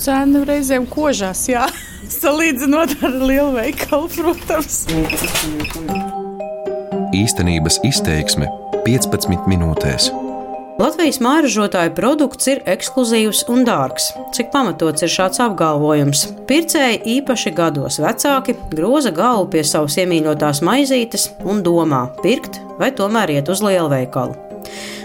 cena reizēm kožās, jā. Salīdzinot ar lielu veikalu, protams. Īstenības izteiksme 15 minūtēs. Latvijas māražotāju produkts ir ekskluzīvs un dārgs. Cik pamatots ir šāds apgalvojums? Pircēji, īpaši gados vecāki, groza galvu pie savas iemīļotās maizītes un domā, pirkt vai tomēr iet uz lielveikalu.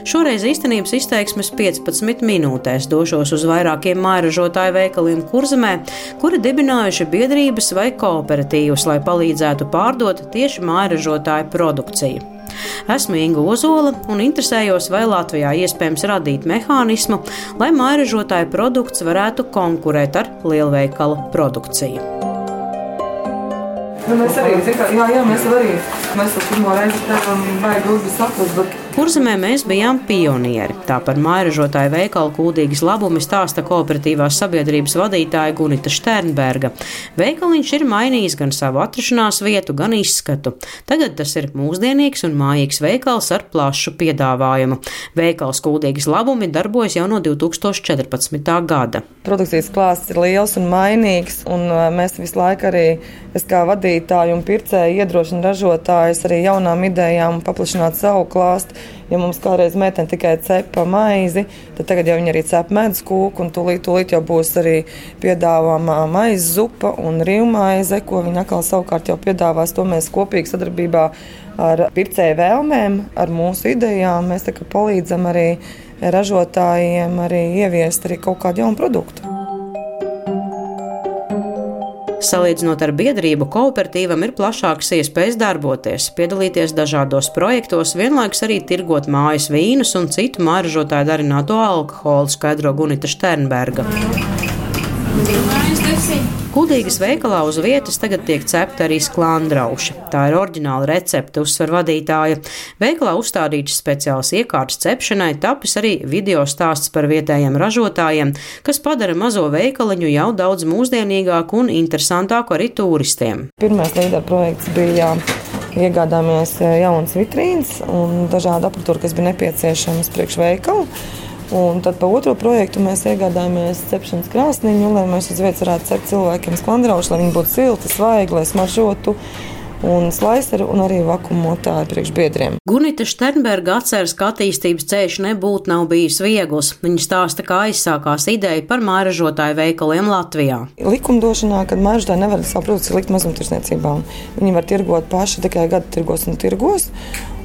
Šoreiz īstenības izteiksmes 15 minūtēs došos uz vairākiem māražotāju veikaliem Kurzemē, kuri dibinājuši biedrības vai kooperatīvus, lai palīdzētu pārdot tieši māražotāju produkciju. Esmu Inga Ozola un interesējos, vai Latvijā iespējams radīt mehānismu, lai mairažotāju produkts varētu konkurēt ar lielveikalu produkciju. Nu, mēs arī, kā, jā, jā, mēs arī, mēs pirmo reizi tevam vajag grūti saprast, bet Kurzemē mēs bijām pionieri. Tā par mairažotāju veikalu kūdīgas labumi stāsta kooperatīvās sabiedrības vadītāja Gunita Šternberga. Veikaliņš ir mainījis gan savu atrašanās vietu, gan izskatu. Tagad tas ir mūsdienīgs un mājīgs veikals ar plašu piedāvājumu. Veikals kūdīgas labumi darbojas jau no 2014. gada. Produkcijas klāsts ir liels un mainīgs, un uh, mēs visu laiku arī, es kā vadītāju un pircēju iedrošinu ražotājus arī jaunām idejām paplašināt savu klāstu. Ja mums kādreiz meitene tikai cepa maizi, tad tagad jau viņi arī cep medus kūku, un tūlīt, tūlīt jau būs arī piedāvājama maizes zupa un rīvmaize, ko viņi atkal savukārt jau piedāvās. To mēs kopīgi sadarbībā ar pircēju vēlmēm, ar mūsu idejām, mēs palīdzam arī ražotājiem arī ieviest arī kaut kādu jaunu produktu. Salīdzinot ar biedrību, kooperatīvam ir plašākas iespējas darboties, piedalīties dažādos projektos, vienlaikus arī tirgot mājas vīnus un citu māražotāju darināto alkoholu, skaidro Gunita Šternberga. Kudīgas veikalā uz vietas tagad tiek cepta arī sklandrauši. Tā ir oriģināla recepte, uzsver vadītāja. Veikalā uzstādīts speciāls iekārts cepšanai, tapis arī video stāsts par vietējiem ražotājiem, kas padara mazo veikaliņu jau daudz mūsdienīgāku un interesantāku arī turistiem. Pirmais līdera projekts bija iegādāmies jaunas vitrīnas un dažādu apatūru, kas bija nepieciešams priekš veikalu. Un tad pa otro projektu mēs iegādājāmies cepšanas krāsniņu, lai mēs uz vietas varētu cept cilvēkiem sklandrauši, lai viņi būtu silti, svaigi, lai smaržotu un slaiseri un arī vakumotāji priekšbiedriem. Gunita Šternberga atceras, ka attīstības ceļš nebūtu nav bijis viegls. Viņa stāsta, kā aizsākās ideja par māražotāju veikaliem Latvijā. Likumdošanā, kad māražotāji nevar savu produkciju likt mazumtirdzniecībā, viņi var tirgot paši tikai gada tirgos un tirgos.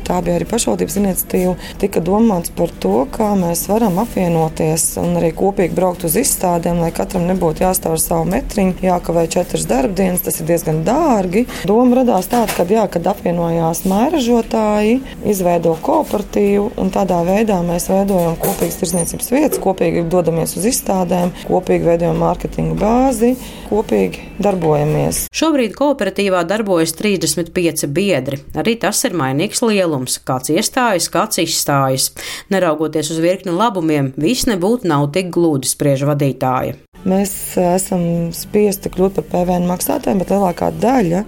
Tā bija arī pašvaldības iniciatīva. Tika domāts par to, kā mēs varam apvienoties un arī kopīgi braukt uz izstādēm, lai katram nebūtu jāstāv ar savu metriņu, jākavē četras darbdienas. Tas ir diezgan dārgi. Doma radās tāda, ka, jā, kad apvienojās mairažotāji, izveido kooperatīvu un tādā veidā mēs veidojam kopīgas tirsniecības vietas, kopīgi dodamies uz izstādēm, kopīgi veidojam mārketinga bāzi, kopīgi darbojamies. Šobrīd kooperatīvā darbojas 35 biedri. Arī tas ir mainīgs lielums lielums, kāds iestājas, kāds izstājas. Neraugoties uz virkni labumiem, viss nebūtu nav tik gludi, spriež vadītāja. Mēs esam spiesti kļūt par PVN maksātājiem, bet lielākā daļa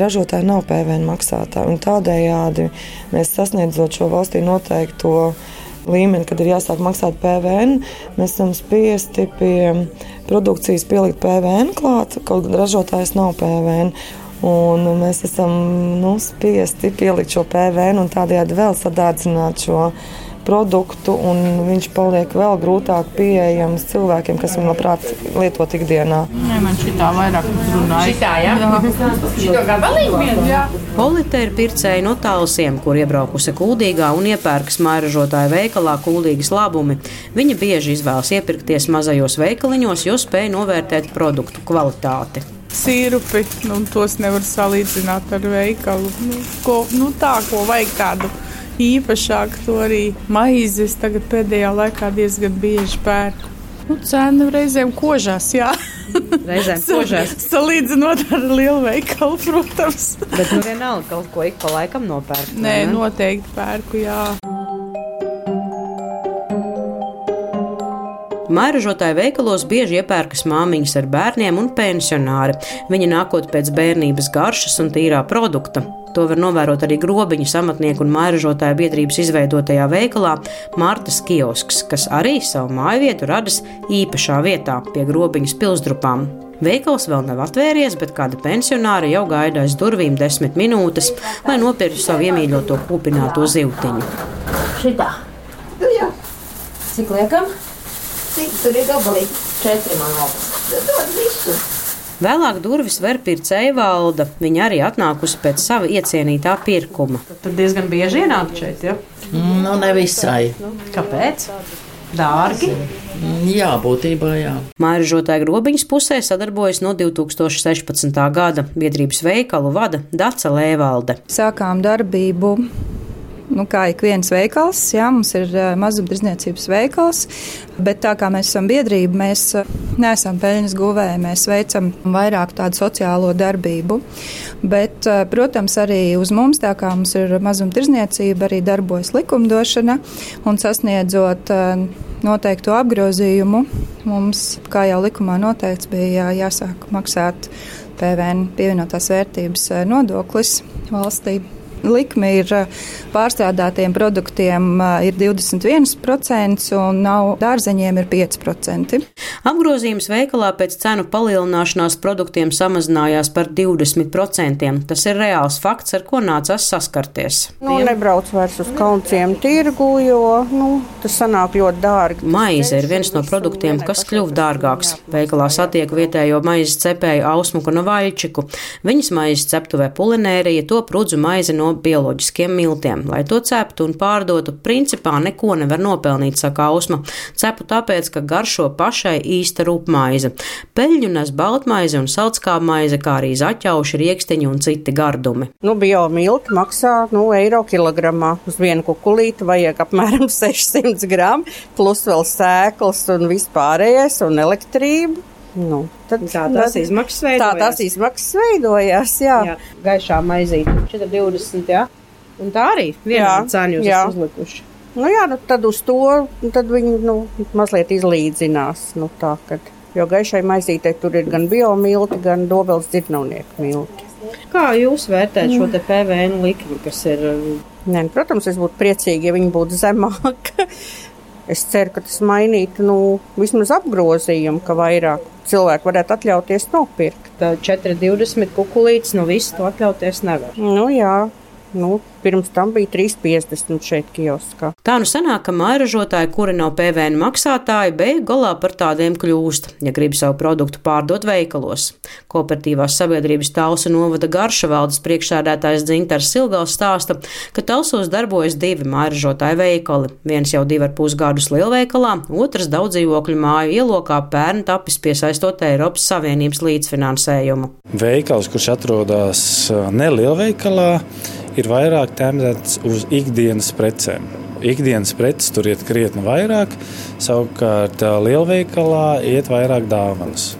ražotāji nav PVN maksātāji. Tādējādi mēs sasniedzot šo valstī noteikto līmeni, kad ir jāsāk maksāt PVN, mēs esam spiesti pie produkcijas pielikt PVN klāt, kaut gan ražotājs nav PVN. Un mēs esam nu, spiesti pielikt šo PVN un tādējādi vēl sadārdzināt šo produktu, un viņš paliek vēl grūtāk pieejams cilvēkiem, kas viņu labprāt lietot ikdienā. Nē, man šī tā vairāk runāja. Šitā, jā? Šito gabalīgu? Jā. Polite ir pircēji no tālsiem, kur iebraukusi kuldīgā un iepērkas mairažotāja veikalā kuldīgas labumi. Viņa bieži izvēlas iepirkties mazajos veikaliņos, jo spēj novērtēt produktu kvalitāti sirupi, nu, tos nevar salīdzināt ar veikalu. Nu, ko, nu, tā, ko vajag tādu īpašāku, to arī maizes tagad pēdējā laikā diezgan bieži pērku. Nu, cena reizēm kožās, jā. Reizēm kožās. Salīdzinot ar lielu veikalu, protams. Bet nu vienalga kaut ko ik pa laikam nopērk. Nē, ne? noteikti pērku, jā. Mairažotāju veikalos bieži iepērkas māmiņas ar bērniem un pensionāri. Viņa nākot pēc bērnības garšas un tīrā produkta. To var novērot arī grobiņu samatnieku un mairažotāju biedrības izveidotajā veikalā Martas kiosks, kas arī savu māju vietu radis īpašā vietā pie grobiņas pilsdrupām. Veikals vēl nav atvērties, bet kāda pensionāra jau gaida aiz durvīm desmit minūtes, lai nopirktu savu iemīļoto kūpināto zivtiņu. Šitā. Nu, jā. Cik liekam? Cik tur ir gabalīgi? Četri man liekas. Dod visu. Vēlāk durvis ver pircēja valda. Viņa arī atnākusi pēc sava iecienītā pirkuma. Tad diezgan bieži ienāk šeit, ja? Nu, nevisai. Kāpēc? Dārgi. Jā, būtībā jā. Māražotāja grobiņas pusē sadarbojas no 2016. gada. Biedrības veikalu vada Daca Lēvalde. Sākām darbību. Nu, kā ik viens veikals, jā, mums ir uh, mazumtirdzniecības veikals, bet tā kā mēs esam biedrība, mēs uh, neesam peļņas guvēji, mēs veicam vairāk tādu sociālo darbību. Bet, uh, protams, arī uz mums, tā kā mums ir mazumtirdzniecība, arī darbojas likumdošana un sasniedzot noteiktu apgrozījumu, mums, kā jau likumā noteikts, bija jāsāk maksāt PVN pievienotās vērtības nodoklis valstī. Likme ir pārstrādātiem produktiem ir 21%, un nav dārzeņiem ir 5%. Apgrozījums veikalā pēc cenu palielināšanās produktiem samazinājās par 20%. Tas ir reāls fakts, ar ko nācās saskarties. Nu, nebrauc vairs uz kaunciem tirgu, jo nu, tas sanāk ļoti dārgi. Maize ir viens no produktiem, kas kļuva dārgāks. Veikalā satiek vietējo maizes cepēju Ausmuku no Vaļčiku. Viņas maizes ceptuvē pulinērija to prudzu maizi no bioloģiskiem miltiem. Lai to ceptu un pārdotu, principā neko nevar nopelnīt, saka Ausma. Cepu tāpēc, ka garšo pašai īsta rupmaize. Peļņu nes baltmaize un salckāpmaize, kā arī zaķauši, rieksteņi un citi gardumi. Nu, biomilti maksā nu, eiro kilogramā. Uz vienu kukulīti vajag apmēram 600 gramu, plus vēl sēklas un vispārējais un elektrību. Nu, tad, Tā tās izmaksas veidojās. Tā tās izmaksas veidojās, jā. jā. Gaišā maizīte 4,20. Jā. Un tā arī Jā, vienā cenu jūs uzlikuši. Nu, jā, nu, tad uz to tad viņi nu, mazliet izlīdzinās. Nu, tā, kad, jo gaišai maizītei tur ir gan biomilti, gan dobels dzirnavnieku milti. Kā jūs vērtējat šo PVN likmi, kas ir Nē, nu, protams, es būtu priecīgi, ja viņi būtu zemāki. Es ceru, ka tas mainītu nu, vismaz apgrozījumu, ka vairāk cilvēku varētu atļauties nopirkt. tā 4,20 kukulītes, nu visu to atļauties nevar? Nu, jā, nu, pirms tam bija 3,50 šeit kioskā. Tā nu sanāk, ka mairažotāji, kuri nav PVN maksātāji, beigu galā par tādiem kļūst, ja grib savu produktu pārdot veikalos. Kooperatīvās sabiedrības Tausa novada garša valdes priekšsēdētājs Dzintars Silgals stāsta, ka Tausos darbojas divi mairažotāju veikali. Viens jau divi ar pus gadus lielveikalā, otrs daudz dzīvokļu māju ielokā pērn tapis piesaistot Eiropas Savienības līdzfinansējumu. Veikals, kurš atrodas ā, nelielveikalā, ir vairāk tēmēts uz ikdienas precēm. Ikdienas preces tur iet krietni vairāk, savukārt lielveikalā iet vairāk dāvanas.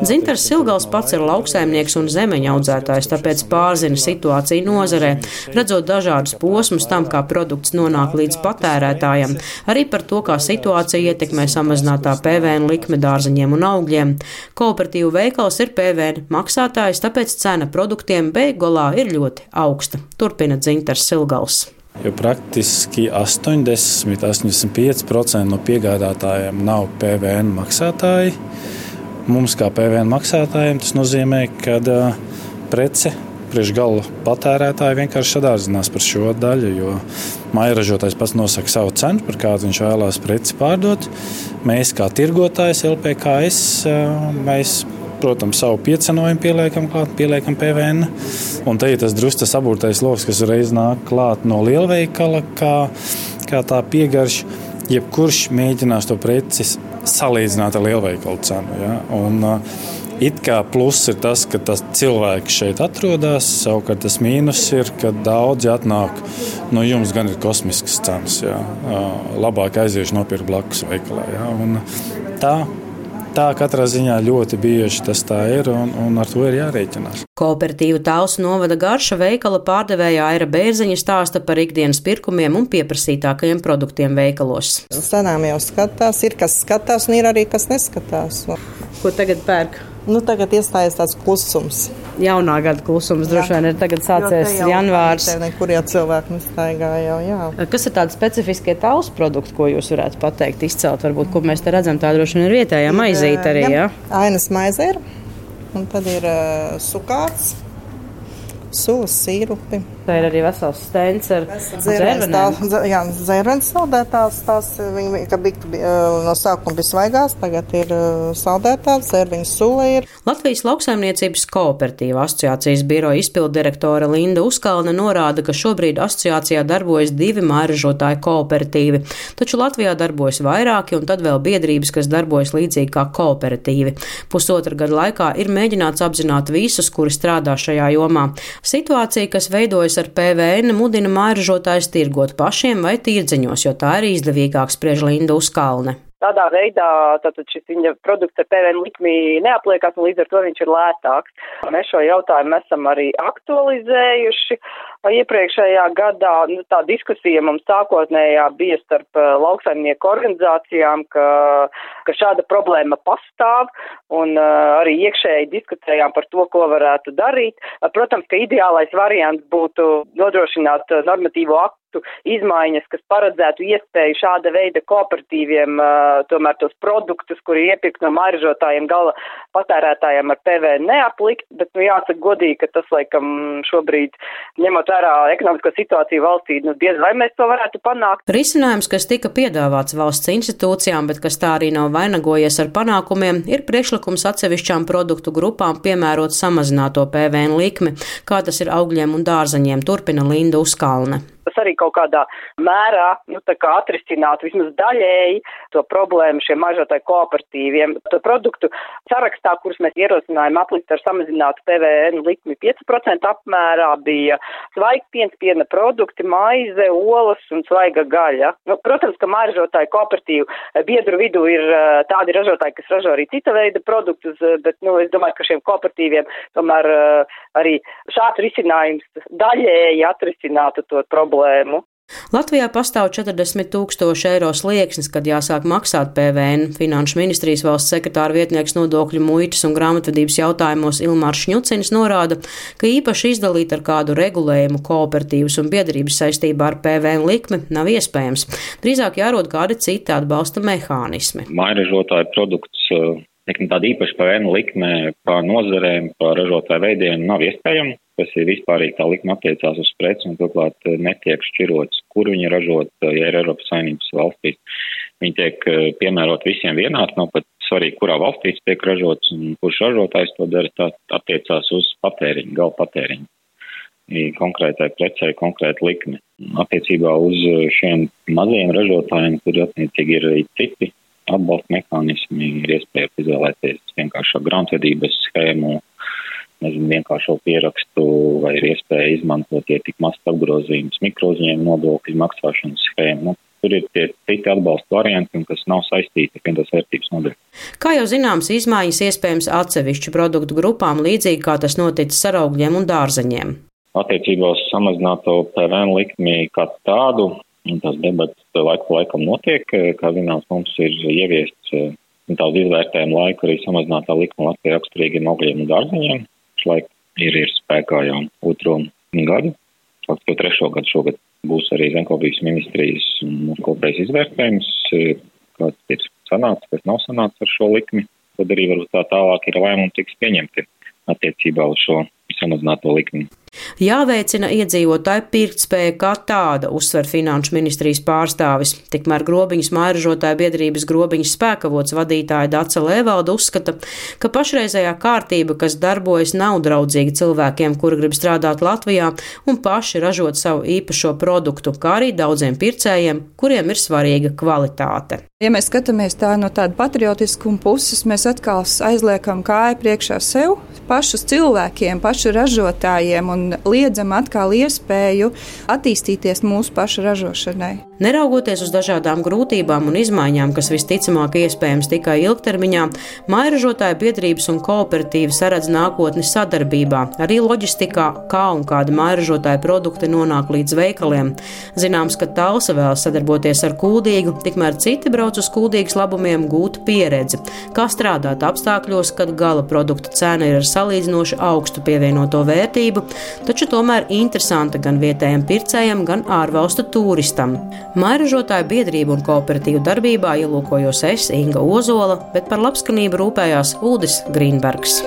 Dzintars Silgals pats ir lauksaimnieks un zemeņa audzētājs, tāpēc pārzina situāciju nozarē, redzot dažādus posmus tam, kā produkts nonāk līdz patērētājam, arī par to, kā situācija ietekmē samazinātā PVN likme dārzeņiem un augļiem. Kooperatīvu veikals ir PVN maksātājs, tāpēc cena produktiem beigolā ir ļoti augsta. Turpina Dzintars Silgals. Jo praktiski 80-85% no piegādātājiem nav PVN maksātāji. Mums, kā PVN maksātājiem, tas nozīmē, ka prece priekšgala patērētāji vienkārši sadārdzinās par šo daļu, jo mairažotājs pats nosaka savu cenu, par kādu viņš vēlās preci pārdot. Mēs, kā tirgotājs, LPKS, mēs protams, savu piecenojumu pieliekam klāt, pieliekam PVN. Un te ir tas drusku sabūrtais lokus, kas uzreiz nāk klāt no lielveikala, kā, kā tā piegarša. Jebkurš mēģinās to preci salīdzināt ar lielveikalu cenu. Ja? Un, uh, It kā pluss ir tas, ka tas cilvēks šeit atrodas, savukārt tas mīnus ir, ka daudzi atnāk. No jums gan ir kosmiskas cenas. Jā. Uh, Labāk aiziešu nopirkt blakus veikalā. Jā. Un tā, tā katrā ziņā ļoti bieži tas tā ir, un, un ar to ir jārēķinās. Kooperatīva Tausu novada garša veikala pārdevēja Aira Bērziņa stāsta par ikdienas pirkumiem un pieprasītākajiem produktiem veikalos. Senām jau skatās, ir kas skatās, un ir arī kas neskatās. Ko tagad pērk? Nu, tagad iestājas tāds klusums. Jaunā gada klusums droši vien ir tagad sācies janvārs. Nekur jau cilvēki nestaigā jau, jā. Kas ir tādi specifiskie tausu produkti, ko jūs varētu pateikt, izcelt? Varbūt, ko mēs te redzam, tā droši vien ir vietējā maizīte arī, jā? Ainas maize ir, un tad ir uh, sukāts, sulas sīrupi. Tā ir arī vesels stends ar zērvenes saldētās, tās viņa, ka bija no sākuma bija svaigās, tagad ir saldētās, zērveņas sula ir. Latvijas lauksaimniecības kooperatīva asociācijas biroja izpildirektore Linda Uzkalne norāda, ka šobrīd asociācijā darbojas divi māražotāju kooperatīvi, taču Latvijā darbojas vairāki un tad vēl biedrības, kas darbojas līdzīgi kā kooperatīvi. Pusotra gada laikā ir mēģināts apzināt visus, kuri strādā šajā jomā. Situācija, kas veidojas ar PVN, mudina mairažotājus tirgot pašiem vai tirdziņos, jo tā ir izdevīgāk spriež Linda Uzkalne. Tādā veidā tātad šis viņa produkts ar PVN likmi neapliekas, un līdz ar to viņš ir lētāks. Mēs šo jautājumu esam arī aktualizējuši. Iepriekšējā gadā nu, tā diskusija mums sākotnējā bija starp lauksaimnieku organizācijām, ka, ka šāda problēma pastāv, un uh, arī iekšēji diskutējām par to, ko varētu darīt. Protams, ka ideālais variants būtu nodrošināt normatīvo aktu izmaiņas, kas paredzētu iespēju šāda veida kooperatīviem uh, tomēr tos produktus, kuri iepirkt no maržotājiem gala patērētājiem ar PVN neaplikt, bet, nu, jāsaka godīgi, ka tas, laikam, šobrīd, ņemot vērā ekonomisko situāciju valstī, nu, diez vai mēs to varētu panākt. Risinājums, kas tika piedāvāts valsts institūcijām, bet kas tā arī nav vainagojies ar panākumiem, ir priekšlikums atsevišķām produktu grupām piemērot samazināto PVN likmi, kā tas ir augļiem un dārzaņiem, turpina Linda Uzkalne arī kaut kādā mērā nu, kā atrisināt vismaz daļēji to problēmu šiem mažotāju kooperatīviem. To produktu sarakstā, kurus mēs ierosinājām aplikt ar samazinātu PVN likmi 5% apmērā, bija svaigpiens, piena produkti, maize, olas un svaiga gaļa. Nu, protams, ka maržotāju kooperatīvu biedru vidū ir tādi ražotāji, kas ražo arī cita veida produktus, bet, nu, es domāju, ka šiem kooperatīviem tomēr arī šāds risinājums daļēji atrisinātu to problēmu problēmu. Latvijā pastāv 40 tūkstoši eiro slieksnis, kad jāsāk maksāt PVN. Finanšu ministrijas valsts sekretāra vietnieks nodokļu muitas un grāmatvedības jautājumos Ilmārs Šņucins norāda, ka īpaši izdalīt ar kādu regulējumu kooperatīvas un biedrības saistībā ar PVN likmi nav iespējams. Drīzāk jārod kādi citi atbalsta mehānismi. Mairažotāju produkts teiksim, tāda īpaša PVN likme par nozarēm, par ražotāju veidiem nav iespējama kas ir vispārīgi tā likuma attiecās uz preci un turklāt eh, netiek šķirots, kur viņi ražot, eh, ja ir Eiropas Savienības valstīs. Viņi tiek eh, piemērot visiem vienādi, nav pat svarīgi, kurā valstīs tiek ražots un kurš ražotājs to dara, tā attiecās uz patēriņu, gala patēriņu. Konkrētai precei, konkrēta likme. Attiecībā uz šiem mazajiem ražotājiem, tur attiecīgi ir arī citi atbalsta mehānismi, ir iespēja izvēlēties vienkāršo grāmatvedības schēmu, nezinu, vienkāršo pierakstu vai ir iespēja izmantot ja tik maz apgrozījumus mikroziņiem nodokļu maksāšanas schēmu. Nu, tur ir tie citi atbalsta varianti, kas nav saistīti ar vienotās vērtības modeli. Kā jau zināms, izmaiņas iespējams atsevišķu produktu grupām, līdzīgi kā tas noticis ar augļiem un dārzeņiem. Attiecībā uz samazināto PVN likmi kā tādu, tās debatas laiku laikam notiek. Kā zināms, mums ir ieviests tādu izvērtējumu laiku arī samazinātā likuma Latvijā raksturīgiem augļiem un dārzeņiem pašlaik ir, ir spēkā jau otro gadu. Faktiski jau trešo gadu šogad būs arī Zemkopības ministrijas kopējais izvērtējums, kāds ir sanācis, kas nav sanācis ar šo likmi. Tad arī varbūt tā tālāk ir lēmumi tiks pieņemti attiecībā uz šo samazināto likmi. Jāveicina iedzīvotāju pirktspēja kā tāda, uzsver Finanšu ministrijas pārstāvis. Tikmēr grobiņas mairažotāja biedrības grobiņas spēkavots vadītāja Daca Lēvalda uzskata, ka pašreizējā kārtība, kas darbojas, nav draudzīga cilvēkiem, kuri grib strādāt Latvijā un paši ražot savu īpašo produktu, kā arī daudziem pircējiem, kuriem ir svarīga kvalitāte. Ja mēs skatāmies tā no tāda patriotiskuma puses, mēs atkal aizliekam kāju priekšā sev, pašus cilvēkiem, pašu ražotājiem un liedzam atkal iespēju attīstīties mūsu pašu ražošanai. Neraugoties uz dažādām grūtībām un izmaiņām, kas visticamāk iespējams tikai ilgtermiņā, mairažotāju biedrības un kooperatīvi saredz nākotni sadarbībā, arī loģistikā, kā un kādi mairažotāju produkti nonāk līdz veikaliem. Zināms, ka Talsa vēlas sadarboties ar Kuldīgu, tikmēr citi brauc uz Kuldīgas labumiem gūt pieredzi, kā strādāt apstākļos, kad gala produkta cena ir ar salīdzinoši augstu pievienoto vērtību, taču tomēr interesanta gan vietējiem pircējiem, gan ārvalstu turistam. Mairažotāju biedrību un kooperatīvu darbībā ielūkojos es, Inga Ozola, bet par labskanību rūpējās Ulris Grīnbergs.